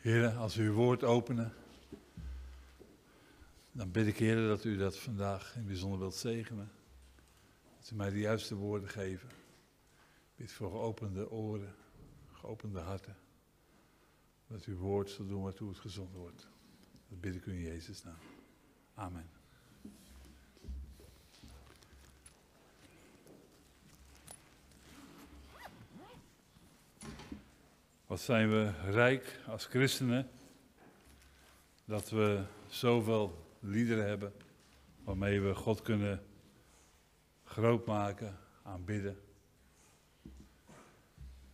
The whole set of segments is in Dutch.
Heer, als u uw woord openen, dan bid ik, Heer, dat u dat vandaag in bijzonder wilt zegenen. Dat u mij de juiste woorden geven. Ik bid voor geopende oren, geopende harten. Dat uw woord zal doen waartoe het gezonden wordt. Dat bid ik u in Jezus' naam. Amen. Wat zijn we rijk als christenen dat we zoveel liederen hebben waarmee we God kunnen groot maken, aanbidden.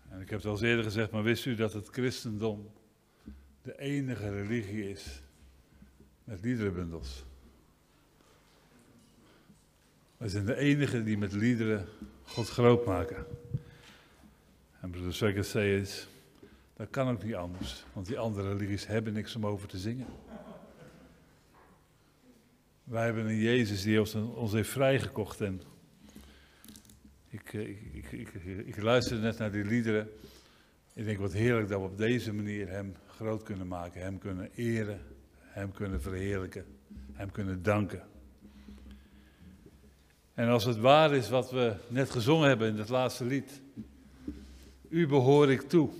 En ik heb het al eens eerder gezegd, maar wist u dat het christendom de enige religie is met liederenbundels? Wij zijn de enige die met liederen God groot maken. En broeder Zwekker zei is, dat kan ook niet anders, want die andere religies hebben niks om over te zingen. Wij hebben een Jezus die ons, ons heeft vrijgekocht. En ik, ik, ik, ik, ik luisterde net naar die liederen. Ik denk wat heerlijk dat we op deze manier Hem groot kunnen maken, Hem kunnen eren, Hem kunnen verheerlijken, Hem kunnen danken. En als het waar is wat we net gezongen hebben in het laatste lied. U behoor ik toe.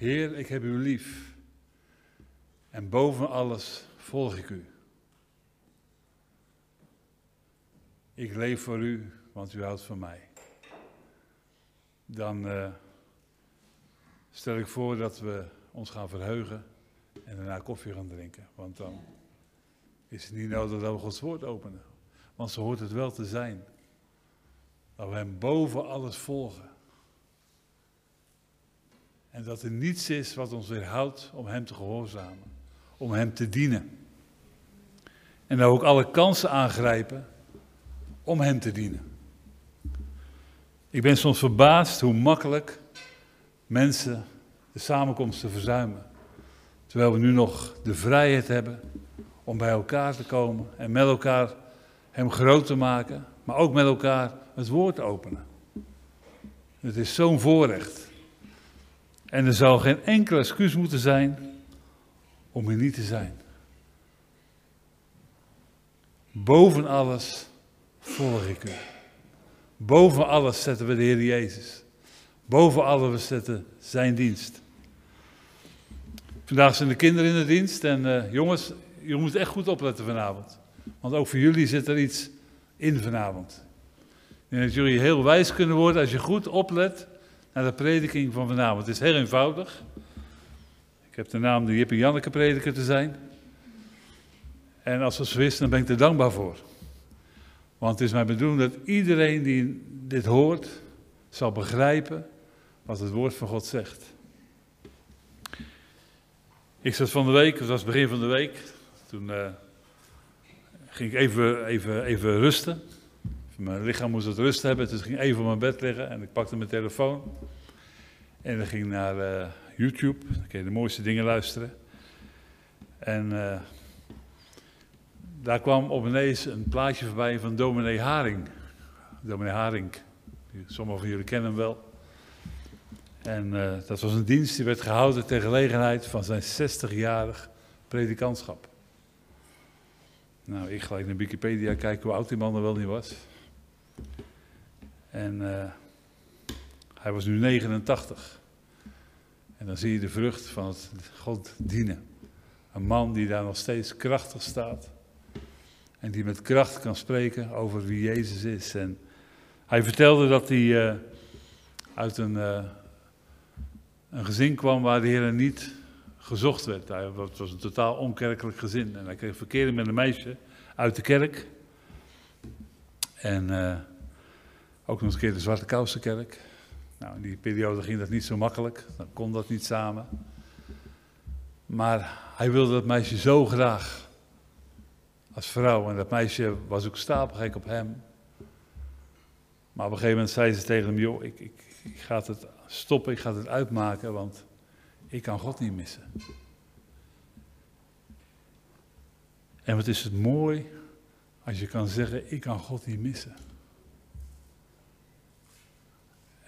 Heer, ik heb u lief. En boven alles volg ik u. Ik leef voor u, want u houdt van mij. Dan uh, stel ik voor dat we ons gaan verheugen en daarna koffie gaan drinken. Want dan is het niet nodig dat we Gods woord openen. Want zo hoort het wel te zijn. Dat we Hem boven alles volgen. En dat er niets is wat ons weerhoudt om Hem te gehoorzamen. Om Hem te dienen. En ook alle kansen aangrijpen om Hem te dienen. Ik ben soms verbaasd hoe makkelijk mensen de samenkomsten verzuimen. Terwijl we nu nog de vrijheid hebben om bij elkaar te komen en met elkaar Hem groot te maken, maar ook met elkaar het woord te openen. Het is zo'n voorrecht. En er zou geen enkele excuus moeten zijn om hier niet te zijn. Boven alles volg ik u. Boven alles zetten we de Heer Jezus. Boven alles zetten zijn dienst. Vandaag zijn de kinderen in de dienst en uh, jongens, je moet echt goed opletten vanavond. Want ook voor jullie zit er iets in vanavond. En dat jullie heel wijs kunnen worden als je goed oplet naar de prediking van vanavond. Het is heel eenvoudig. Ik heb de naam de Jip en Janneke prediker te zijn. En als we zo is, dan ben ik er dankbaar voor. Want het is mijn bedoeling dat iedereen die dit hoort, zal begrijpen wat het woord van God zegt. Ik zat van de week, het was begin van de week, toen uh, ging ik even, even, even rusten. Mijn lichaam moest het rust hebben, dus ik ging even op mijn bed liggen en ik pakte mijn telefoon. En dan ging naar uh, YouTube, dan kun je de mooiste dingen luisteren. En uh, daar kwam opeens een plaatje voorbij van dominee Haring. Dominee Haring, sommigen van jullie kennen hem wel. En uh, dat was een dienst die werd gehouden ter gelegenheid van zijn 60-jarig predikantschap. Nou, ik gelijk naar Wikipedia kijken hoe oud die man er wel niet was. En uh, hij was nu 89. En dan zie je de vrucht van het God dienen. Een man die daar nog steeds krachtig staat. En die met kracht kan spreken over wie Jezus is. En hij vertelde dat hij uh, uit een, uh, een gezin kwam waar de Heer niet gezocht werd. Hij, het was een totaal onkerkelijk gezin. En hij kreeg verkering met een meisje uit de kerk. En ook nog eens een keer de Zwarte Kousenkerk. Nou, in die periode ging dat niet zo makkelijk. Dan kon dat niet samen. Maar hij wilde dat meisje zo graag als vrouw. En dat meisje was ook stapelgek op hem. Maar op een gegeven moment zei ze tegen hem: Joh, ik, ik, ik ga het stoppen, ik ga het uitmaken, want ik kan God niet missen. En wat is het mooi als je kan zeggen: Ik kan God niet missen.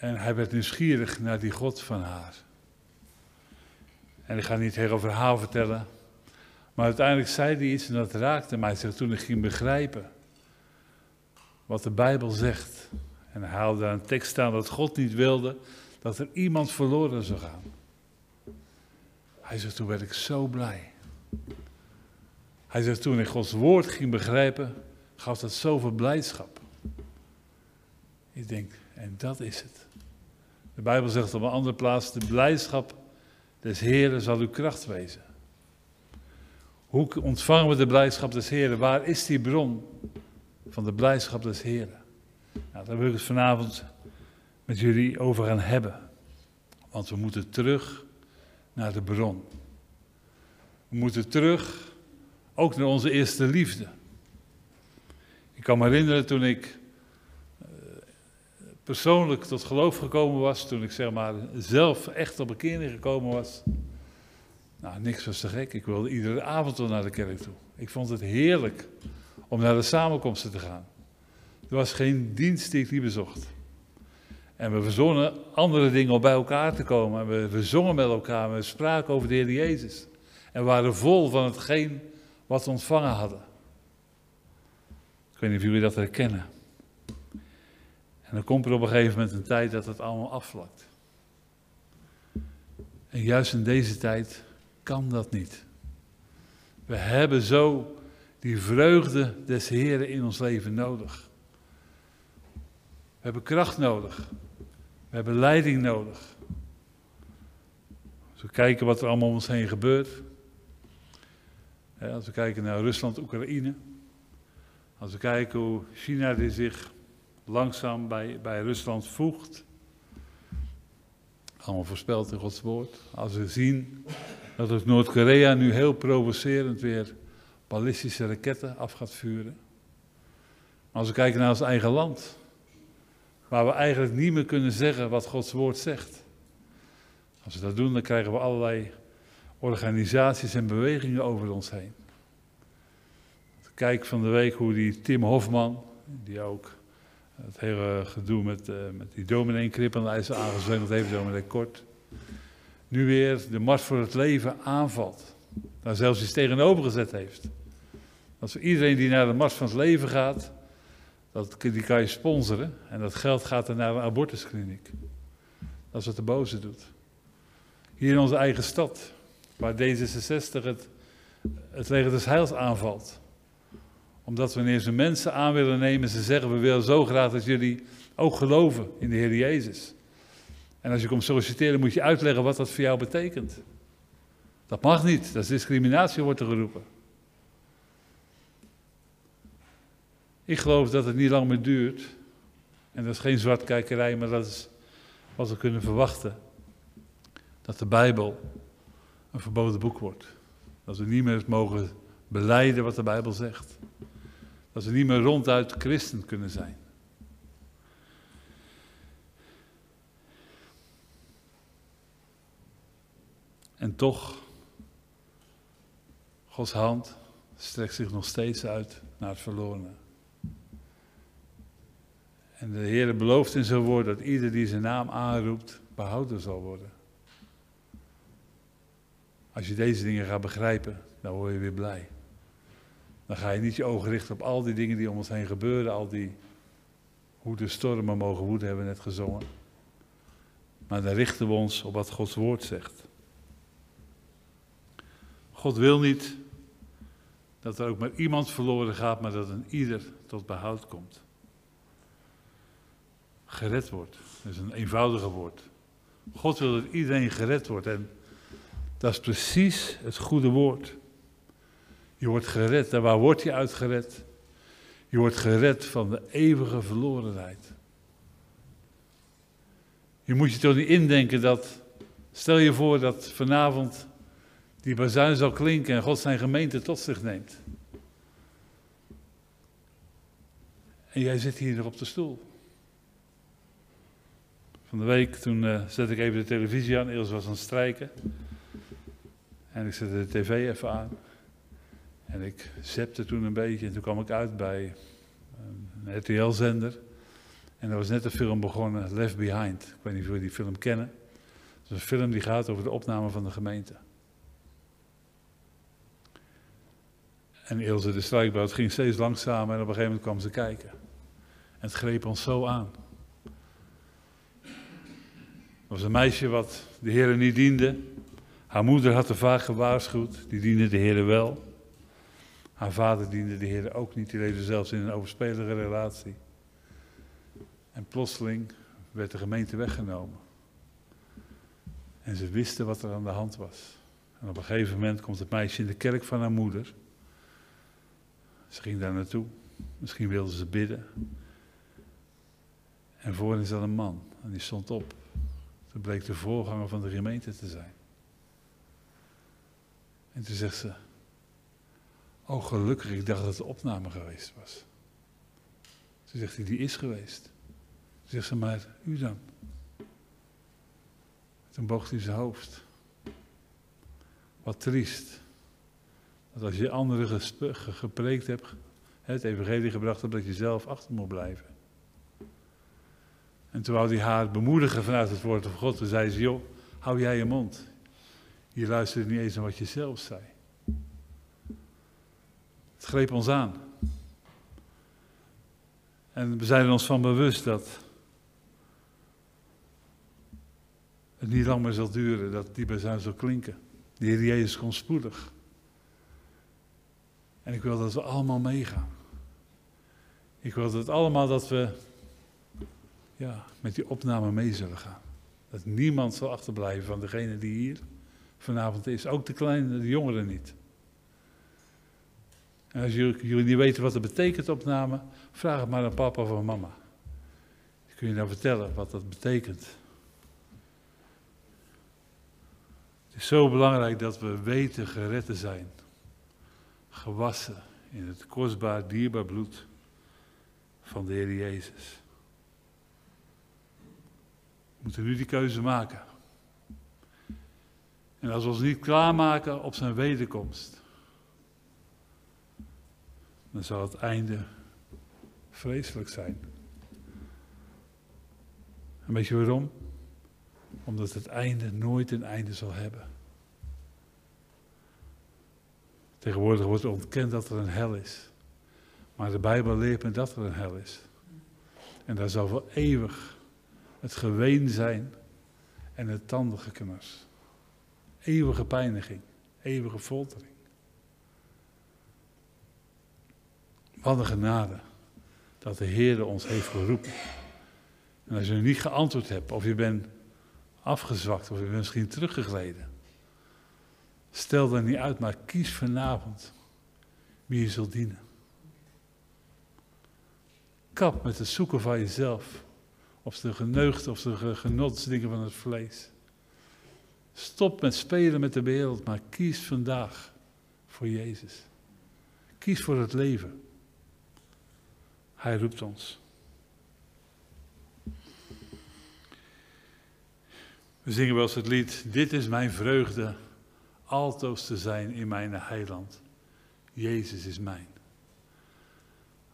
En hij werd nieuwsgierig naar die God van haar. En ik ga niet het hele verhaal vertellen. Maar uiteindelijk zei hij iets en dat raakte mij. Zeg, toen ik ging begrijpen wat de Bijbel zegt. En hij haalde daar een tekst staan dat God niet wilde dat er iemand verloren zou gaan. Hij zegt, toen werd ik zo blij. Hij zegt, toen ik Gods woord ging begrijpen, gaf dat zoveel blijdschap. Ik denk, en dat is het. De Bijbel zegt op een andere plaats, de blijdschap des Heeren zal uw kracht wezen. Hoe ontvangen we de blijdschap des Heeren? Waar is die bron van de blijdschap des Heeren? Nou, daar wil ik het vanavond met jullie over gaan hebben. Want we moeten terug naar de bron. We moeten terug ook naar onze eerste liefde. Ik kan me herinneren toen ik persoonlijk tot geloof gekomen was, toen ik zeg maar zelf echt op bekering gekomen was. Nou, niks was te gek. Ik wilde iedere avond wel naar de kerk toe. Ik vond het heerlijk om naar de samenkomsten te gaan. Er was geen dienst die ik niet bezocht. En we verzonnen andere dingen om bij elkaar te komen. En we, we zongen met elkaar, we spraken over de Heer Jezus. En waren vol van hetgeen wat we ontvangen hadden. Ik weet niet of jullie dat herkennen. En dan komt er op een gegeven moment een tijd dat het allemaal afvlakt. En juist in deze tijd kan dat niet. We hebben zo die vreugde des Heren in ons leven nodig. We hebben kracht nodig. We hebben leiding nodig. Als we kijken wat er allemaal om ons heen gebeurt. Als we kijken naar Rusland, Oekraïne. Als we kijken hoe China zich langzaam bij, bij Rusland voegt. Allemaal voorspeld in Gods woord. Als we zien dat ook Noord-Korea nu heel provocerend weer ballistische raketten af gaat vuren. Als we kijken naar ons eigen land, waar we eigenlijk niet meer kunnen zeggen wat Gods woord zegt. Als we dat doen, dan krijgen we allerlei organisaties en bewegingen over ons heen. Kijk van de week hoe die Tim Hofman, die ook het hele gedoe met, uh, met die dominee Krippen is aangezwengeld heeft, dominee Kort, nu weer de Mars voor het Leven aanvalt. Daar zelfs iets tegenover gezet heeft. Als iedereen die naar de Mars van het Leven gaat, dat, die kan je sponsoren en dat geld gaat er naar een abortuskliniek. Dat is wat de boze doet. Hier in onze eigen stad, waar D66 het, het leger des heils aanvalt. Omdat wanneer ze mensen aan willen nemen, ze zeggen we willen zo graag dat jullie ook geloven in de Heer Jezus. En als je komt solliciteren moet je uitleggen wat dat voor jou betekent. Dat mag niet, dat is discriminatie wordt er geroepen. Ik geloof dat het niet lang meer duurt. En dat is geen zwartkijkerij, maar dat is wat we kunnen verwachten. Dat de Bijbel een verboden boek wordt. Dat we niet meer mogen beleiden wat de Bijbel zegt. Dat we niet meer ronduit christen kunnen zijn. En toch, Gods hand strekt zich nog steeds uit naar het verlorene. En de Heer belooft in zijn woord dat ieder die zijn naam aanroept, behouden zal worden. Als je deze dingen gaat begrijpen, dan word je weer blij. Dan ga je niet je ogen richten op al die dingen die om ons heen gebeuren, al die hoe de stormen mogen woeden, hebben we net gezongen. Maar dan richten we ons op wat Gods woord zegt. God wil niet dat er ook maar iemand verloren gaat, maar dat een ieder tot behoud komt gered wordt. Dat is een eenvoudige woord. God wil dat iedereen gered wordt en dat is precies het goede woord. Je wordt gered. En waar word je uit gered? Je wordt gered van de eeuwige verlorenheid. Je moet je toch niet indenken dat, stel je voor dat vanavond die bazuin zal klinken en God zijn gemeente tot zich neemt. En jij zit hier nog op de stoel. Van de week, toen uh, zette ik even de televisie aan. Eerst was aan het strijken. En ik zette de tv even aan. En ik zepte toen een beetje en toen kwam ik uit bij ehm, een RTL-zender. En daar was net een film begonnen, Left Behind. Ik weet niet of jullie die film kennen. Het is een film die gaat over de opname van de gemeente. En Ilse de Struikbout ging steeds langzamer en op een gegeven moment kwam ze kijken. En het greep ons zo aan. Er was een meisje wat de heren niet diende. Haar moeder had haar vaak gewaarschuwd, die diende de heren wel. Haar vader diende de Heer ook niet, die leefde zelfs in een overspelige relatie. En plotseling werd de gemeente weggenomen. En ze wisten wat er aan de hand was. En op een gegeven moment komt het meisje in de kerk van haar moeder. Ze ging daar naartoe. Misschien wilde ze bidden. En voorin zat een man. En die stond op. Toen bleek de voorganger van de gemeente te zijn. En toen zegt ze: Oh, gelukkig, ik dacht dat het de opname geweest was. Toen zegt hij: Die is geweest. Toen zegt ze: Maar u dan? Toen boog hij zijn hoofd. Wat triest. Dat als je anderen gepreekt hebt, het evangelie gebracht hebt, dat je zelf achter moet blijven. En toen wou hij haar bemoedigen vanuit het woord van God. Toen zei ze, joh, hou jij je mond. Je luistert niet eens naar wat je zelf zei. Het greep ons aan. En we zijn ons van bewust dat het niet lang meer zal duren, dat die bezuin zal klinken. De Heer Jezus komt spoedig. En ik wil dat we allemaal meegaan. Ik wil dat allemaal dat we ja, met die opname mee zullen gaan. Dat niemand zal achterblijven van degene die hier vanavond is. Ook de kleine, de jongeren niet. En als jullie niet weten wat dat betekent, opname, vraag het maar aan papa of aan mama. Kun je nou vertellen wat dat betekent. Het is zo belangrijk dat we weten gered te zijn. Gewassen in het kostbaar, dierbaar bloed van de Heer Jezus. We moeten nu die keuze maken. En als we ons niet klaarmaken op zijn wederkomst, dan zal het einde vreselijk zijn. En weet je waarom? Omdat het einde nooit een einde zal hebben. Tegenwoordig wordt ontkend dat er een hel is. Maar de Bijbel leert me dat er een hel is. En daar zal voor eeuwig het geween zijn en het tandengeknars. Eeuwige pijniging, eeuwige foltering. Wat genade dat de Heer ons heeft geroepen. En als je niet geantwoord hebt, of je bent afgezwakt, of je bent misschien teruggegleden. Stel dat niet uit, maar kies vanavond wie je zult dienen. Kap met het zoeken van jezelf. Of de geneugd of de genotsdingen van het vlees. Stop met spelen met de wereld, maar kies vandaag voor Jezus. Kies voor het leven. Hij roept ons. We zingen wel eens het lied, dit is mijn vreugde, altoos te zijn in mijn heiland. Jezus is mijn.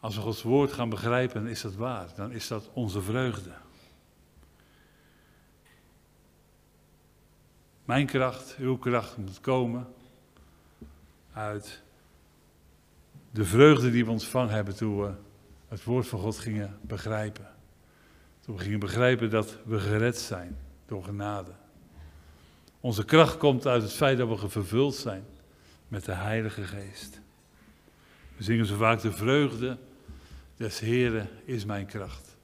Als we Gods woord gaan begrijpen, is dat waar. Dan is dat onze vreugde. Mijn kracht, uw kracht moet komen uit de vreugde die we ontvangen hebben toen we het woord van God gingen begrijpen. Toen we gingen begrijpen dat we gered zijn door genade. Onze kracht komt uit het feit dat we vervuld zijn met de Heilige Geest. We zingen zo vaak de vreugde des Heren is mijn kracht.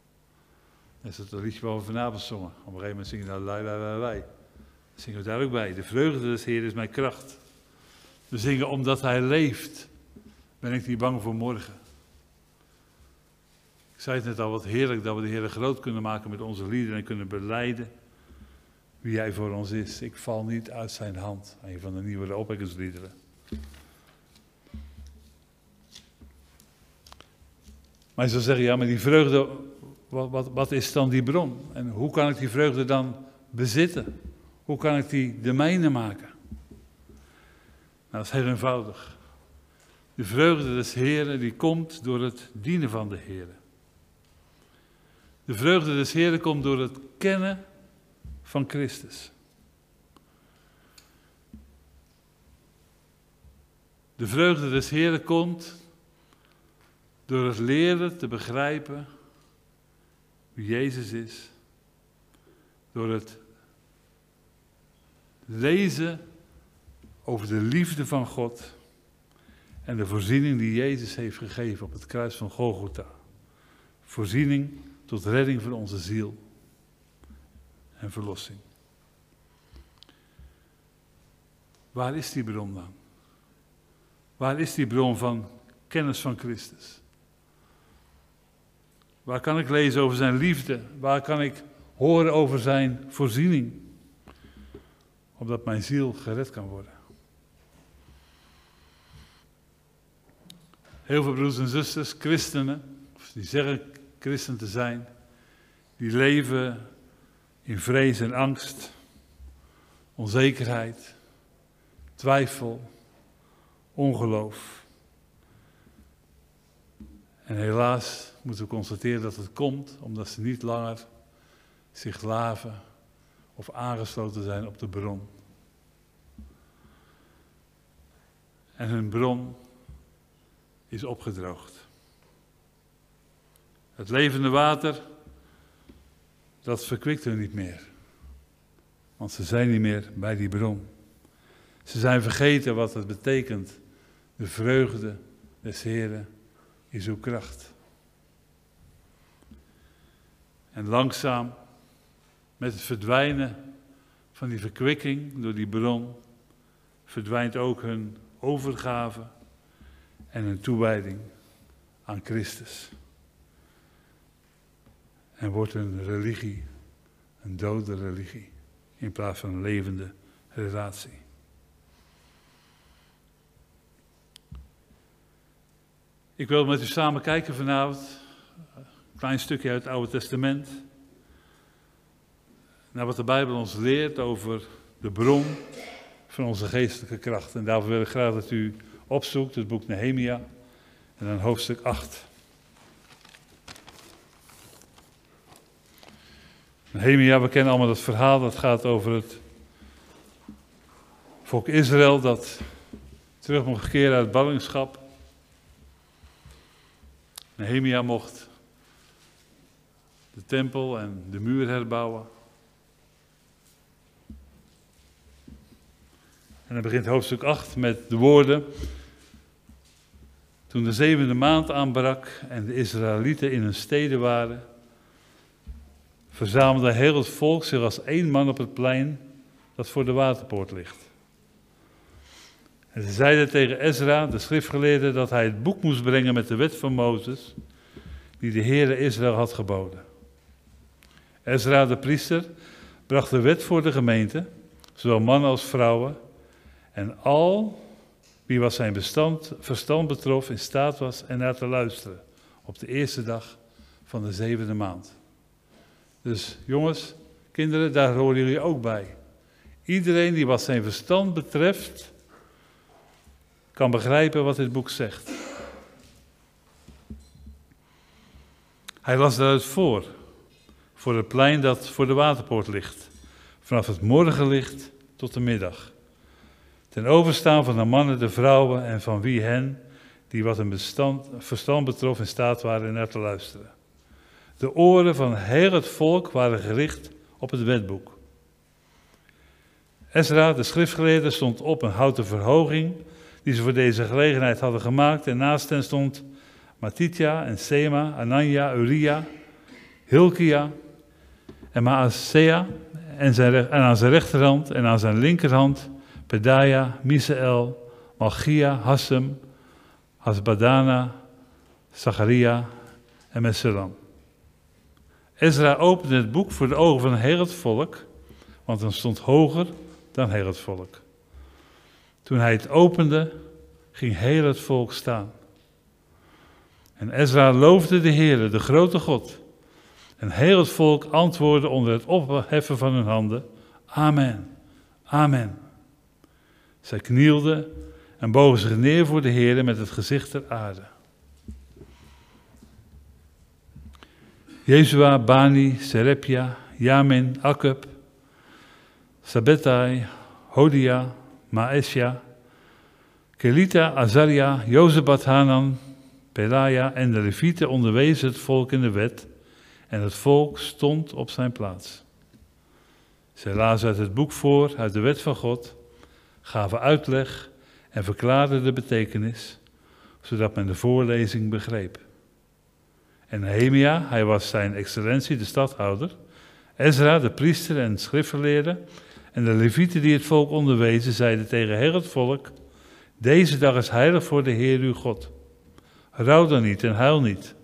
Dat is het liedje waar we vanavond zongen. Op een gegeven moment zingen we nou lai, lai, lai, zingen we daar ook bij. De vreugde des Heren is mijn kracht. We zingen omdat Hij leeft. Ben ik niet bang voor morgen. Zei het net al, wat heerlijk dat we de Heer groot kunnen maken met onze liederen en kunnen beleiden wie Hij voor ons is. Ik val niet uit zijn hand. Een van de nieuwe opwekkingsliederen. Maar je zou zeggen, ja, maar die vreugde, wat, wat, wat is dan die bron? En hoe kan ik die vreugde dan bezitten? Hoe kan ik die de mijne maken? Nou, dat is heel eenvoudig. De vreugde des Heren die komt door het dienen van de Heren. De vreugde des Heren komt door het kennen van Christus. De vreugde des Heren komt door het leren te begrijpen wie Jezus is. Door het lezen over de liefde van God en de voorziening die Jezus heeft gegeven op het kruis van Golgotha. Voorziening tot redding van onze ziel en verlossing. Waar is die bron dan? Waar is die bron van kennis van Christus? Waar kan ik lezen over zijn liefde? Waar kan ik horen over zijn voorziening? Opdat mijn ziel gered kan worden. Heel veel broers en zusters, christenen, die zeggen christen te zijn, die leven in vrees en angst, onzekerheid, twijfel, ongeloof. En helaas moeten we constateren dat het komt omdat ze niet langer zich laven of aangesloten zijn op de bron. En hun bron is opgedroogd. Het levende water, dat verkwikt hun niet meer. Want ze zijn niet meer bij die bron. Ze zijn vergeten wat het betekent. De vreugde des Heren is uw kracht. En langzaam, met het verdwijnen van die verkwikking door die bron, verdwijnt ook hun overgave en hun toewijding aan Christus. En wordt een religie een dode religie in plaats van een levende relatie. Ik wil met u samen kijken vanavond, een klein stukje uit het Oude Testament, naar wat de Bijbel ons leert over de bron van onze geestelijke kracht. En daarvoor wil ik graag dat u opzoekt het boek Nehemia en dan hoofdstuk 8. Nehemia, we kennen allemaal dat verhaal, dat gaat over het volk Israël dat terug mocht keren uit ballingschap. Nehemia mocht de tempel en de muur herbouwen. En dan begint hoofdstuk 8 met de woorden. Toen de zevende maand aanbrak en de Israëlieten in hun steden waren, verzamelde heel het volk zich als één man op het plein dat voor de waterpoort ligt. En ze zeiden tegen Ezra, de schriftgeleerde, dat hij het boek moest brengen met de wet van Mozes, die de Heere Israël had geboden. Ezra, de priester, bracht de wet voor de gemeente, zowel mannen als vrouwen, en al wie wat zijn bestand, verstand betrof in staat was en naar te luisteren op de eerste dag van de zevende maand. Dus jongens, kinderen, daar horen jullie ook bij. Iedereen die wat zijn verstand betreft, kan begrijpen wat dit boek zegt. Hij las daaruit voor, voor het plein dat voor de waterpoort ligt, vanaf het morgenlicht tot de middag. Ten overstaan van de mannen, de vrouwen en van wie hen, die wat bestand, verstand betrof, in staat waren naar te luisteren. De oren van heel het volk waren gericht op het wetboek. Ezra, de schriftgeleerde, stond op een houten verhoging die ze voor deze gelegenheid hadden gemaakt. En naast hen stond Matitja en Sema, Anania, Uria, Hilkia en Maasea. En, aan zijn rechterhand en aan zijn linkerhand Pedaya, Misael, Malchia, Hassem, Hasbadana, Zacharia en Mesulam. Ezra opende het boek voor de ogen van heel het volk, want het stond hoger dan heel het volk. Toen hij het opende, ging heel het volk staan. En Ezra loofde de Heer, de grote God. En heel het volk antwoordde onder het opheffen van hun handen: Amen, Amen. Zij knielden en bogen zich neer voor de Heer met het gezicht ter aarde. Jezua, Bani, Serepia, Yamin, Akub, Sabetai, Hodia, Maesja, Kelita, Azaria, Jozabat, Hanan, Pelaja en de Levieten onderwezen het volk in de wet en het volk stond op zijn plaats. Zij lazen uit het boek voor, uit de wet van God, gaven uitleg en verklaarden de betekenis, zodat men de voorlezing begreep. En Nehemia, hij was zijn excellentie, de stadhouder, Ezra, de priester en schriftgeleerde, en de levieten die het volk onderwezen, zeiden tegen heel het volk, deze dag is heilig voor de Heer uw God. Rouw dan niet en huil niet.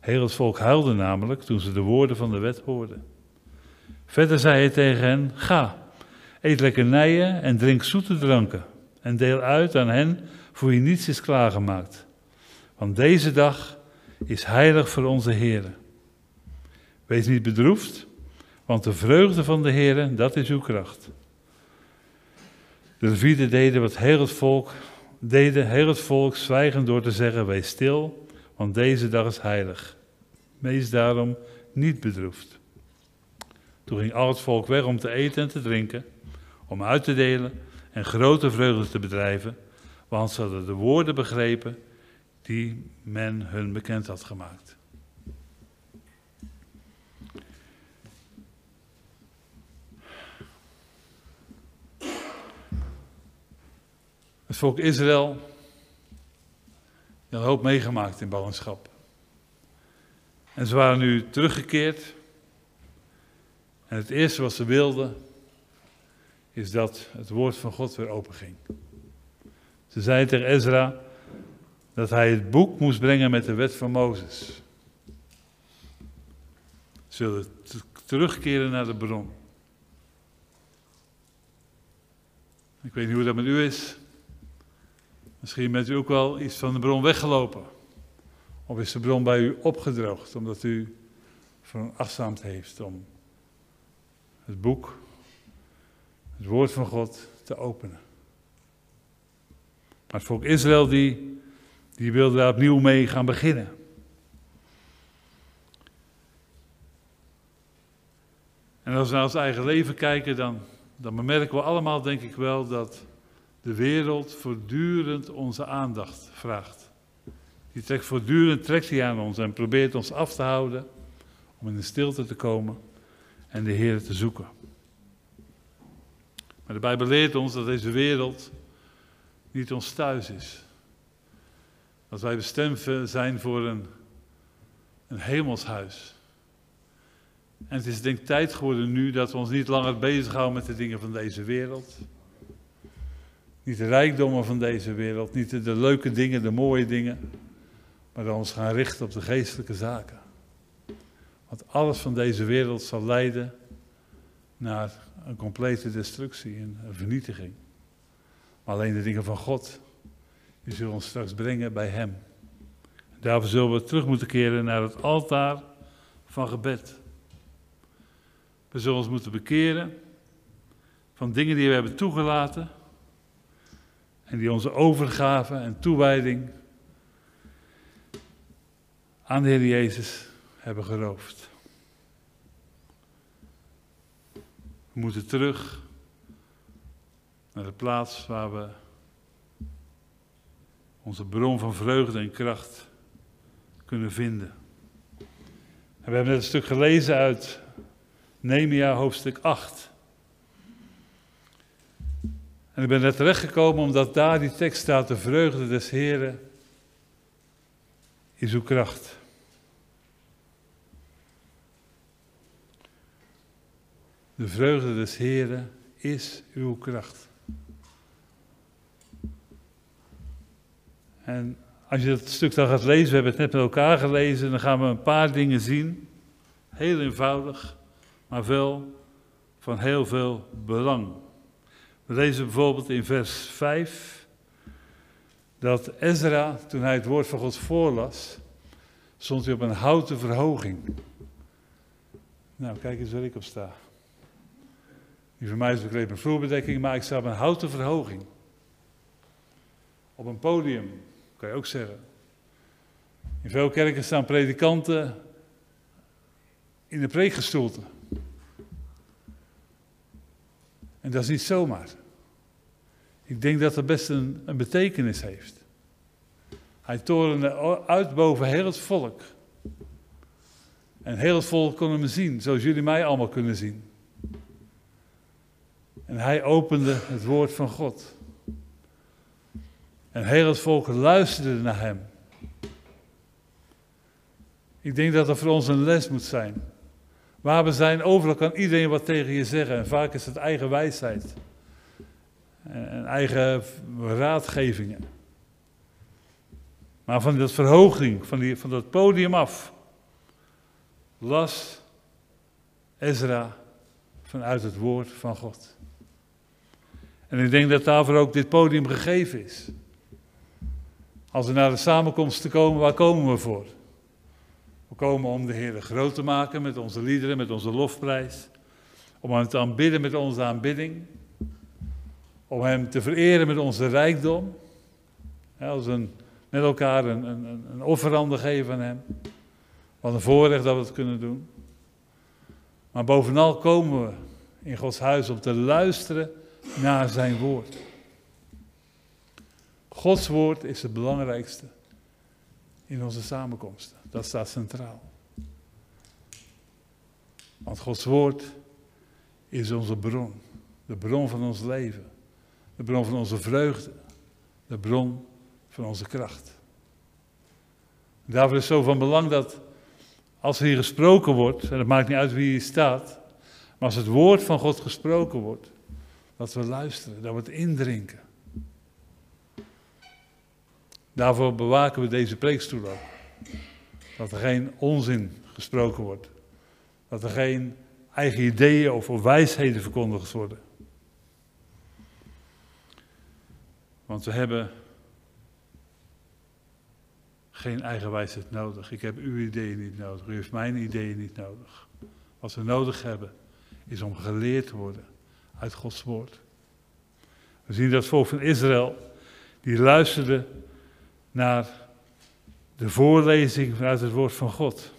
Heel het volk huilde namelijk toen ze de woorden van de wet hoorden. Verder zei hij tegen hen: Ga, eet lekkernijen en drink zoete dranken. En deel uit aan hen voor wie niets is klaargemaakt. Want deze dag is heilig voor onze Heer. Wees niet bedroefd, want de vreugde van de Heer, dat is uw kracht. De Levieten deden wat heel het volk, deden heel het volk zwijgen door te zeggen: Wees stil, want deze dag is heilig. Wees daarom niet bedroefd. Toen ging al het volk weg om te eten en te drinken, om uit te delen en grote vreugde te bedrijven, want ze hadden de woorden begrepen die men hun bekend had gemaakt. Het volk Israël had een hoop meegemaakt in ballingschap. En ze waren nu teruggekeerd. En het eerste wat ze wilden, is dat het woord van God weer openging. Ze zei tegen Ezra dat hij het boek moest brengen met de wet van Mozes. Ze wilden terugkeren naar de bron. Ik weet niet hoe dat met u is. Misschien bent u ook wel iets van de bron weggelopen. Of is de bron bij u opgedroogd omdat u veronachtzaamd heeft om het boek, het woord van God te openen. Maar het volk Israël die, die wilde daar opnieuw mee gaan beginnen. En als we naar ons eigen leven kijken, dan, dan bemerken we allemaal, denk ik wel, dat de wereld voortdurend onze aandacht vraagt. Die trekt voortdurend trekt die aan ons en probeert ons af te houden om in de stilte te komen en de Heer te zoeken. Maar de Bijbel leert ons dat deze wereld niet ons thuis is. Dat wij bestemd zijn voor een, een hemelshuis. En het is denk ik tijd geworden nu dat we ons niet langer bezighouden met de dingen van deze wereld. Niet de rijkdommen van deze wereld, niet de, de leuke dingen, de mooie dingen. Maar dat we ons gaan richten op de geestelijke zaken. Want alles van deze wereld zal leiden naar een complete destructie, een vernietiging. Maar alleen de dingen van God, die zullen ons straks brengen bij Hem. Daarvoor zullen we terug moeten keren naar het altaar van gebed. We zullen ons moeten bekeren van dingen die we hebben toegelaten en die onze overgave en toewijding aan de Heer Jezus hebben geroofd. We moeten terug naar de plaats waar we onze bron van vreugde en kracht kunnen vinden. En we hebben net een stuk gelezen uit Nehemia hoofdstuk 8. En ik ben net terechtgekomen omdat daar die tekst staat, de vreugde des Heren is uw kracht. De vreugde des Heren is uw kracht. En als je dat stuk dan gaat lezen, we hebben het net met elkaar gelezen, dan gaan we een paar dingen zien. Heel eenvoudig, maar wel van heel veel belang. We lezen bijvoorbeeld in vers 5 dat Ezra, toen hij het woord van God voorlas, stond hij op een houten verhoging. Nou, kijk eens waar ik op sta. Die voor mij is bekleed met vloerbedekking, maar ik sta op een houten verhoging. Op een podium, kan je ook zeggen. In veel kerken staan predikanten in de preekgestoelte. En dat is niet zomaar. Ik denk dat dat best een, een betekenis heeft. Hij torende uit boven heel het volk. En heel het volk kon hem zien, zoals jullie mij allemaal kunnen zien. En hij opende het woord van God. En heel het volk luisterde naar hem. Ik denk dat dat voor ons een les moet zijn. Waar we zijn, overal kan iedereen wat tegen je zeggen. En vaak is het eigen wijsheid. En eigen raadgevingen. Maar van dat verhoging, van, die, van dat podium af, las Ezra vanuit het woord van God. En ik denk dat daarvoor ook dit podium gegeven is. Als we naar de samenkomst te komen, waar komen we voor? We komen om de Heer groot te maken met onze liederen, met onze lofprijs. Om Hem te aanbidden met onze aanbidding. Om Hem te vereren met onze rijkdom. als een, met elkaar een, een, een offerande geven aan Hem. Wat een voorrecht dat we het kunnen doen. Maar bovenal komen we in Gods huis om te luisteren naar Zijn woord. Gods woord is het belangrijkste in onze samenkomsten. Dat staat centraal. Want Gods woord is onze bron. De bron van ons leven. De bron van onze vreugde. De bron van onze kracht. Daarvoor is het zo van belang dat als er hier gesproken wordt, en het maakt niet uit wie hier staat, maar als het woord van God gesproken wordt, dat we luisteren, dat we het indrinken. Daarvoor bewaken we deze preekstoel ook. Dat er geen onzin gesproken wordt. Dat er geen eigen ideeën of wijsheden verkondigd worden. Want we hebben geen eigen wijsheid nodig. Ik heb uw ideeën niet nodig. U heeft mijn ideeën niet nodig. Wat we nodig hebben is om geleerd te worden uit Gods woord. We zien dat volk van Israël, die luisterde naar de voorlezing vanuit het woord van God.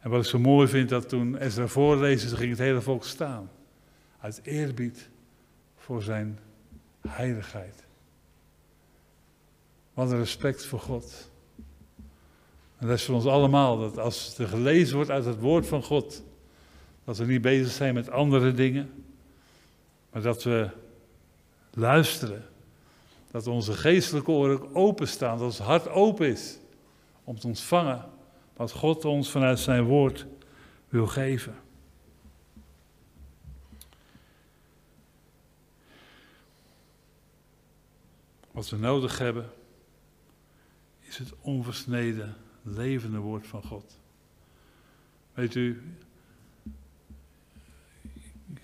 En wat ik zo mooi vind, dat toen Ezra voorlezen, ging het hele volk staan. Uit eerbied voor zijn heiligheid. Wat een respect voor God. En dat is voor ons allemaal, dat als er gelezen wordt uit het woord van God, dat we niet bezig zijn met andere dingen, maar dat we luisteren dat onze geestelijke oren openstaan, dat ons hart open is om te ontvangen wat God ons vanuit zijn woord wil geven. Wat we nodig hebben is het onversneden, levende woord van God. Weet u,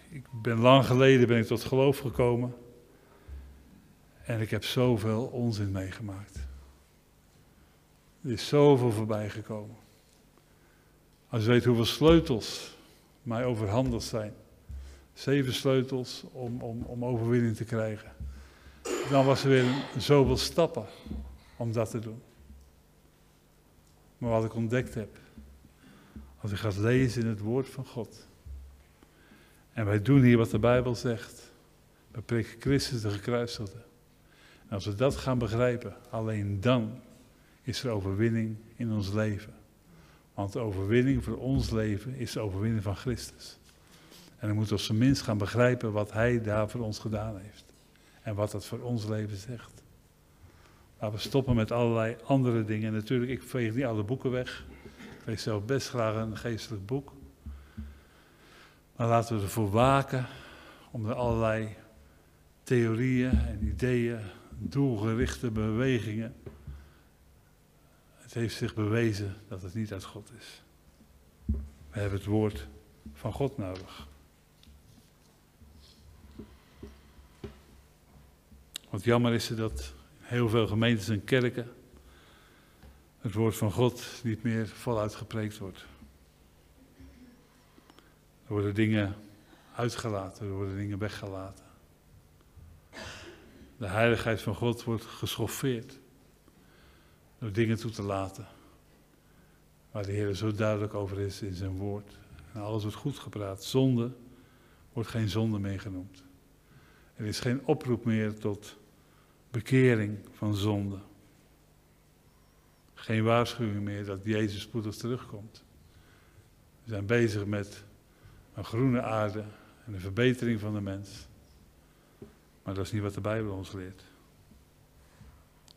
ik ben lang geleden ben ik tot geloof gekomen. En ik heb zoveel onzin meegemaakt. Er is zoveel voorbij gekomen. Als je weet hoeveel sleutels mij overhandigd zijn. Zeven sleutels om, om, om overwinning te krijgen. Dan was er weer zoveel stappen om dat te doen. Maar wat ik ontdekt heb. Als ik ga lezen in het woord van God. En wij doen hier wat de Bijbel zegt. We prikken Christus de gekruisigde. Als we dat gaan begrijpen, alleen dan is er overwinning in ons leven. Want de overwinning voor ons leven is de overwinning van Christus. En dan moeten we op minst gaan begrijpen wat Hij daar voor ons gedaan heeft. En wat dat voor ons leven zegt. Laten we stoppen met allerlei andere dingen. En natuurlijk, ik veeg niet alle boeken weg. Ik lees zelf best graag een geestelijk boek. Maar laten we ervoor waken om er allerlei theorieën en ideeën doelgerichte bewegingen. Het heeft zich bewezen dat het niet uit God is. We hebben het woord van God nodig. Wat jammer is het dat heel veel gemeentes en kerken het woord van God niet meer voluit gepreekt wordt. Er worden dingen uitgelaten, er worden dingen weggelaten. De heiligheid van God wordt geschoffeerd. Door dingen toe te laten. Waar de Heer zo duidelijk over is in zijn woord. En alles wordt goed gepraat. Zonde wordt geen zonde meer genoemd. Er is geen oproep meer tot bekering van zonde. Geen waarschuwing meer dat Jezus spoedig terugkomt. We zijn bezig met een groene aarde en de verbetering van de mens. Maar dat is niet wat de Bijbel ons leert.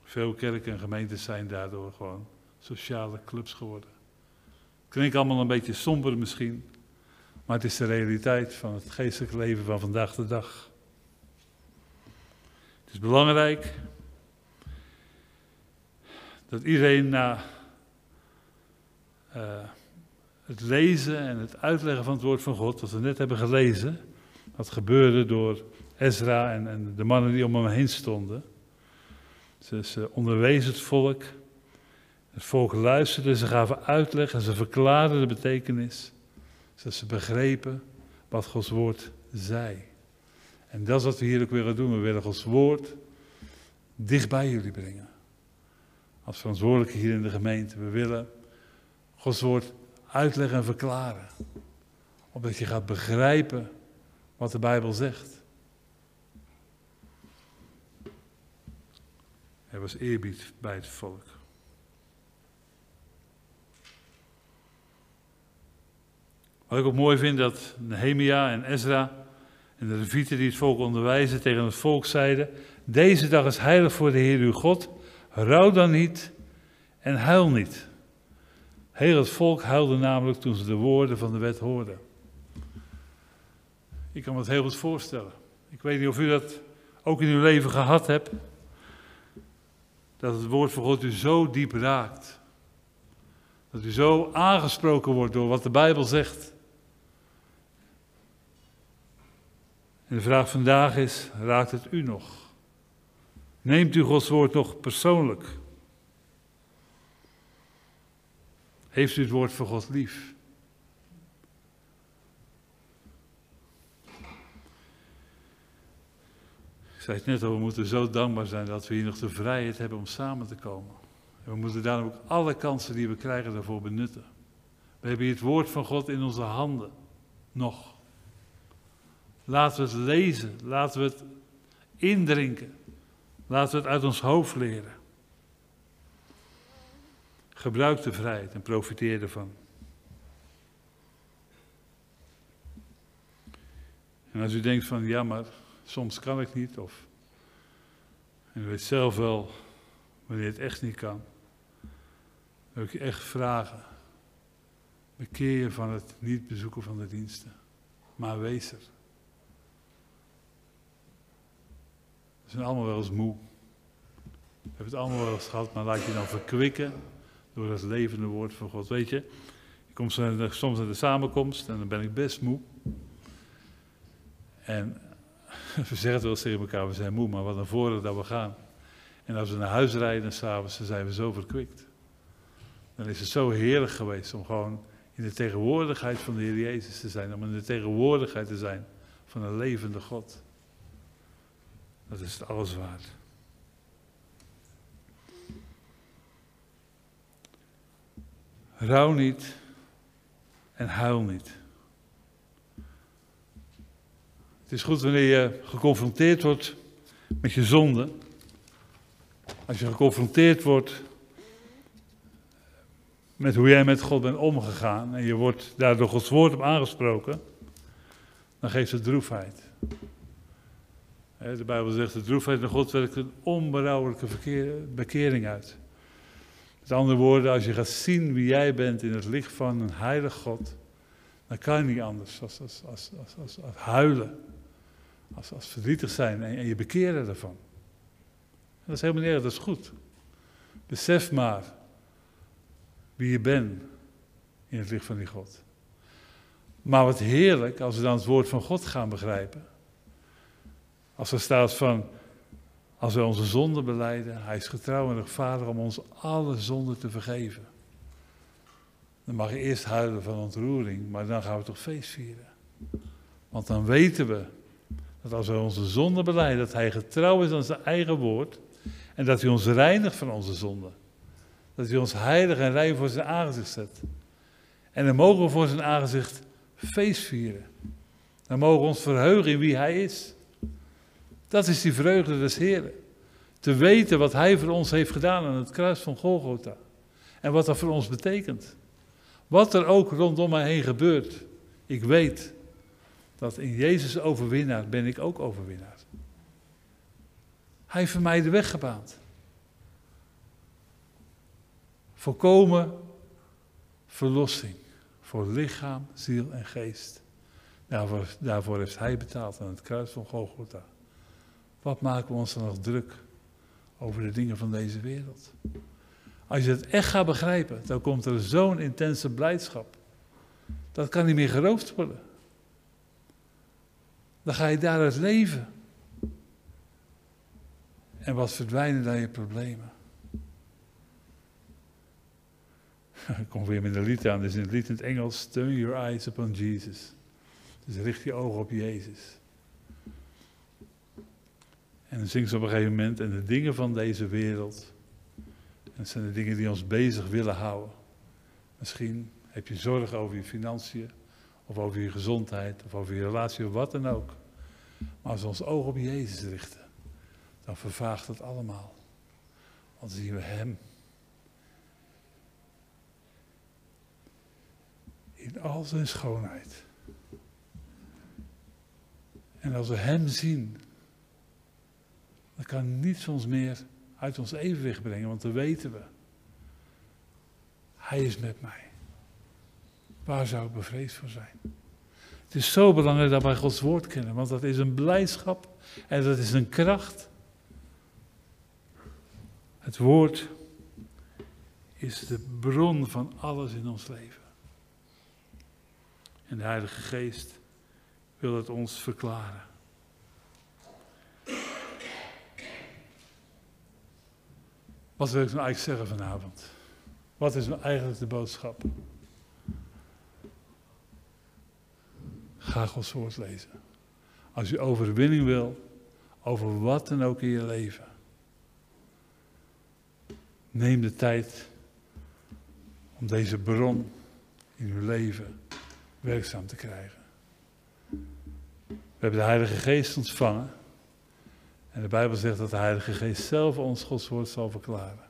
Veel kerken en gemeentes zijn daardoor gewoon sociale clubs geworden. Klinkt allemaal een beetje somber misschien, maar het is de realiteit van het geestelijke leven van vandaag de dag. Het is belangrijk dat iedereen na uh, het lezen en het uitleggen van het woord van God, wat we net hebben gelezen, wat gebeurde door Ezra en, de mannen die om hem heen stonden. Ze, onderwezen het volk. Het volk luisterde, ze gaven uitleg en ze verklaarden de betekenis. Zodat ze begrepen wat Gods woord zei. En dat is wat we hier ook willen doen. We willen Gods woord dicht bij jullie brengen. Als verantwoordelijke hier in de gemeente. We willen Gods woord uitleggen en verklaren. Opdat je gaat begrijpen wat de Bijbel zegt. Er was eerbied bij het volk. Wat ik ook mooi vind dat Nehemia en Ezra en de levieten die het volk onderwijzen tegen het volk zeiden: Deze dag is heilig voor de Heer uw God. Rouw dan niet en huil niet. Heel het volk huilde namelijk toen ze de woorden van de wet hoorden. Ik kan me het heel goed voorstellen. Ik weet niet of u dat ook in uw leven gehad hebt. Dat het woord van God u zo diep raakt. Dat u zo aangesproken wordt door wat de Bijbel zegt. En de vraag vandaag is: raakt het u nog? Neemt u Gods woord nog persoonlijk? Heeft u het woord van God lief? Zei het net al, we moeten zo dankbaar zijn dat we hier nog de vrijheid hebben om samen te komen. En we moeten daarom ook alle kansen die we krijgen daarvoor benutten. We hebben hier het woord van God in onze handen. Nog. Laten we het lezen. Laten we het indrinken. Laten we het uit ons hoofd leren. Gebruik de vrijheid en profiteer ervan. En als u denkt van ja, maar soms kan ik niet, of en u weet zelf wel wanneer het echt niet kan, wil ik je echt vragen. Bekeer je van het niet bezoeken van de diensten, maar wees er. We zijn allemaal wel eens moe. We hebben het allemaal wel eens gehad, maar laat je dan verkwikken door het levende woord van God. Weet je, ik kom soms naar de samenkomst en dan ben ik best moe. En we zeggen wel eens tegen elkaar, we zijn moe, maar wat een voordeel dat we gaan. En als we naar huis rijden s'avonds, dan zijn we zo verkwikt. Dan is het zo heerlijk geweest om gewoon in de tegenwoordigheid van de Heer Jezus te zijn. Om in de tegenwoordigheid te zijn van een levende God. Dat is het alles waard. Rouw niet en huil niet. Het is goed wanneer je geconfronteerd wordt met je zonde. Als je geconfronteerd wordt met hoe jij met God bent omgegaan en je wordt daardoor Gods woord op aangesproken, dan geeft het droefheid. De Bijbel zegt, de droefheid van God werkt een onberouwelijke bekering uit. Met andere woorden, als je gaat zien wie jij bent in het licht van een heilig God, dan kan je niet anders als, als, als, als huilen. Als, als verdrietig zijn en, je bekeren ervan. dat is helemaal niet erg, dat is goed. Besef maar wie je bent in het licht van die God. Maar wat heerlijk als we dan het woord van God gaan begrijpen. Als er staat van, als we onze zonden beleiden, hij is getrouw en rechtvaardig om ons alle zonden te vergeven. Dan mag je eerst huilen van ontroering, maar dan gaan we toch feest vieren. Want dan weten we dat als we onze zonden beleiden, dat hij getrouw is aan zijn eigen woord en dat hij ons reinigt van onze zonden. Dat hij ons heilig en rein voor zijn aangezicht zet. En dan mogen we voor zijn aangezicht feest vieren. Dan mogen we ons verheugen in wie hij is. Dat is die vreugde des Heren. Te weten wat Hij voor ons heeft gedaan aan het kruis van Golgotha. En wat dat voor ons betekent. Wat er ook rondom mij heen gebeurt. Ik weet dat in Jezus overwinnaar ben ik ook overwinnaar. Hij heeft voor mij de weg gebaand. Volkomen verlossing voor lichaam, ziel en geest. Daarvoor, heeft Hij betaald aan het kruis van Golgotha. Wat maken we ons dan nog druk over de dingen van deze wereld? Als je het echt gaat begrijpen, dan komt er zo'n intense blijdschap. Dat kan niet meer geroofd worden. Dan ga je daaruit leven. En wat verdwijnen dan je problemen? Ik kom weer met een lied aan, dus in het lied in het Engels, Turn your eyes upon Jesus. Dus richt je ogen op Jezus. En dan zingt ze op een gegeven moment, en de dingen van deze wereld, en dat zijn de dingen die ons bezig willen houden. Misschien heb je zorgen over je financiën, of over je gezondheid, of over je relatie, of wat dan ook. Maar als we ons oog op Jezus richten, dan vervaagt het allemaal. Want dan zien we Hem. In al zijn schoonheid. En als we Hem zien, dan kan niets ons meer uit ons evenwicht brengen, want dan weten we. Hij is met mij. Waar zou ik bevreesd voor zijn? Het is zo belangrijk dat wij Gods woord kennen, want dat is een blijdschap en dat is een kracht. Het woord is de bron van alles in ons leven. En de Heilige Geest wil het ons verklaren. Wat wil ik nou eigenlijk zeggen vanavond? Wat is nou eigenlijk de boodschap? Ga Gods woord lezen. Als je overwinning wil, over wat dan ook in je leven. Neem de tijd om deze bron in uw leven werkzaam te krijgen. We hebben de Heilige Geest ontvangen. En de Bijbel zegt dat de Heilige Geest zelf ons Gods woord zal verklaren.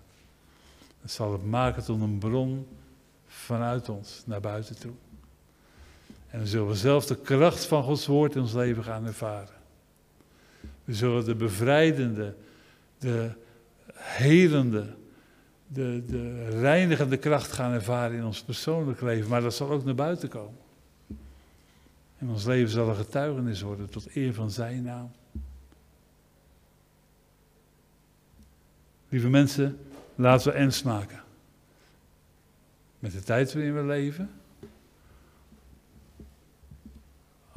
Het zal het maken tot een bron vanuit ons naar buiten toe. En dan zullen we zelf de kracht van Gods woord in ons leven gaan ervaren. We zullen de bevrijdende, de helende, de, de reinigende kracht gaan ervaren in ons persoonlijk leven. Maar dat zal ook naar buiten komen. En ons leven zal een getuigenis worden tot eer van Zijn naam. Lieve mensen, laten we ens maken. Met de tijd waarin we leven.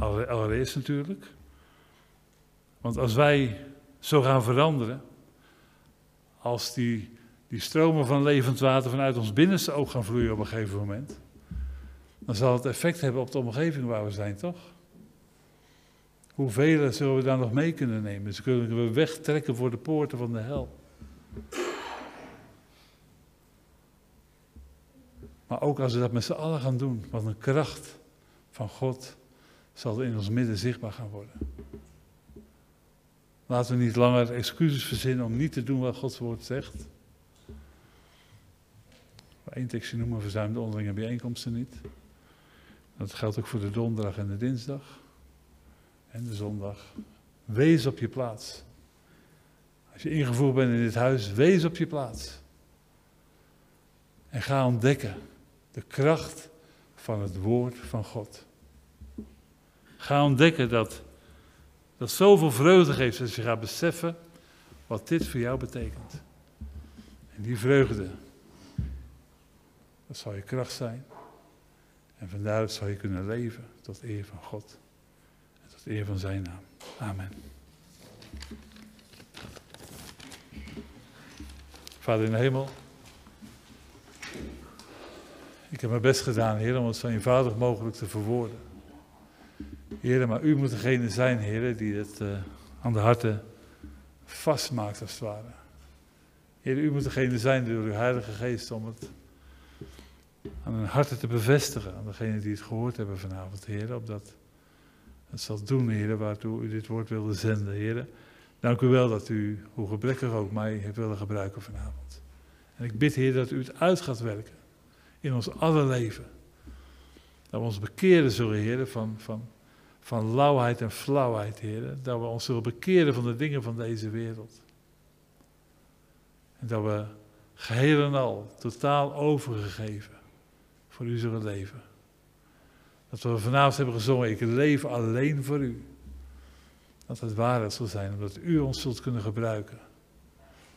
Allereerst natuurlijk. Want als wij zo gaan veranderen, als die, die stromen van levend water vanuit ons binnenste ook gaan vloeien op een gegeven moment, dan zal het effect hebben op de omgeving waar we zijn, toch? Hoeveel zullen we daar nog mee kunnen nemen? Ze kunnen we wegtrekken voor de poorten van de hel. Maar ook als we dat met z'n allen gaan doen, wat een kracht van God zal in ons midden zichtbaar gaan worden. Laten we niet langer excuses verzinnen om niet te doen wat Gods woord zegt. Eén tekstje noemen, verzuim de onderlinge bijeenkomsten niet. Dat geldt ook voor de donderdag en de dinsdag. En de zondag. Wees op je plaats. Als je ingevoerd bent in dit huis, wees op je plaats. En ga ontdekken de kracht van het woord van God. Ga ontdekken dat dat zoveel vreugde geeft als je gaat beseffen wat dit voor jou betekent. En die vreugde, dat zal je kracht zijn. En vandaar zal je kunnen leven tot eer van God. En tot eer van zijn naam. Amen. Vader in de hemel. Ik heb mijn best gedaan, Heer, om het zo eenvoudig mogelijk te verwoorden. Heer, maar u moet degene zijn, Heer, die het uh, aan de harten vastmaakt, als het ware. Heer, u moet degene zijn door uw Heilige Geest om het aan hun harten te bevestigen. Aan degenen die het gehoord hebben vanavond, Heer, opdat het zal doen, Heer, waartoe u dit woord wilde zenden, Heer. Dank u wel dat u, hoe gebrekkig ook, mij heeft willen gebruiken vanavond. En ik bid, Heer, dat u het uit gaat werken in ons alle leven. Dat we ons bekeren zullen, Heer, van, van, van lauwheid en flauwheid, Heer. Dat we ons zullen bekeren van de dingen van deze wereld. En dat we geheel en al, totaal overgegeven, voor u zullen leven. Dat we vanavond hebben gezongen, ik leef alleen voor u. Dat het waarheid zal zijn, omdat u ons zult kunnen gebruiken.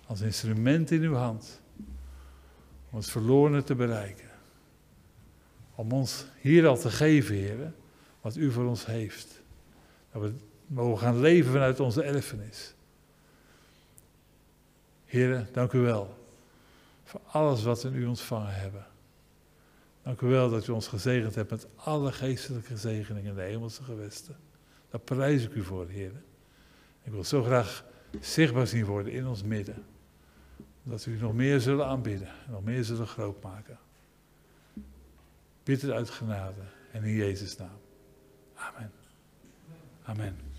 Als instrument in uw hand. Om het verlorene te bereiken. Om ons hier al te geven, heren, wat u voor ons heeft. Dat we mogen gaan leven vanuit onze erfenis. Heren, dank u wel voor alles wat we in u ontvangen hebben. Dank u wel dat u ons gezegend hebt met alle geestelijke zegeningen in de hemelse gewesten. Daar prijs ik u voor, Heer. Ik wil zo graag zichtbaar zien worden in ons midden. Dat u nog meer zullen aanbidden en nog meer zullen groot maken. Bid het uit genade en in Jezus' naam. Amen. Amen.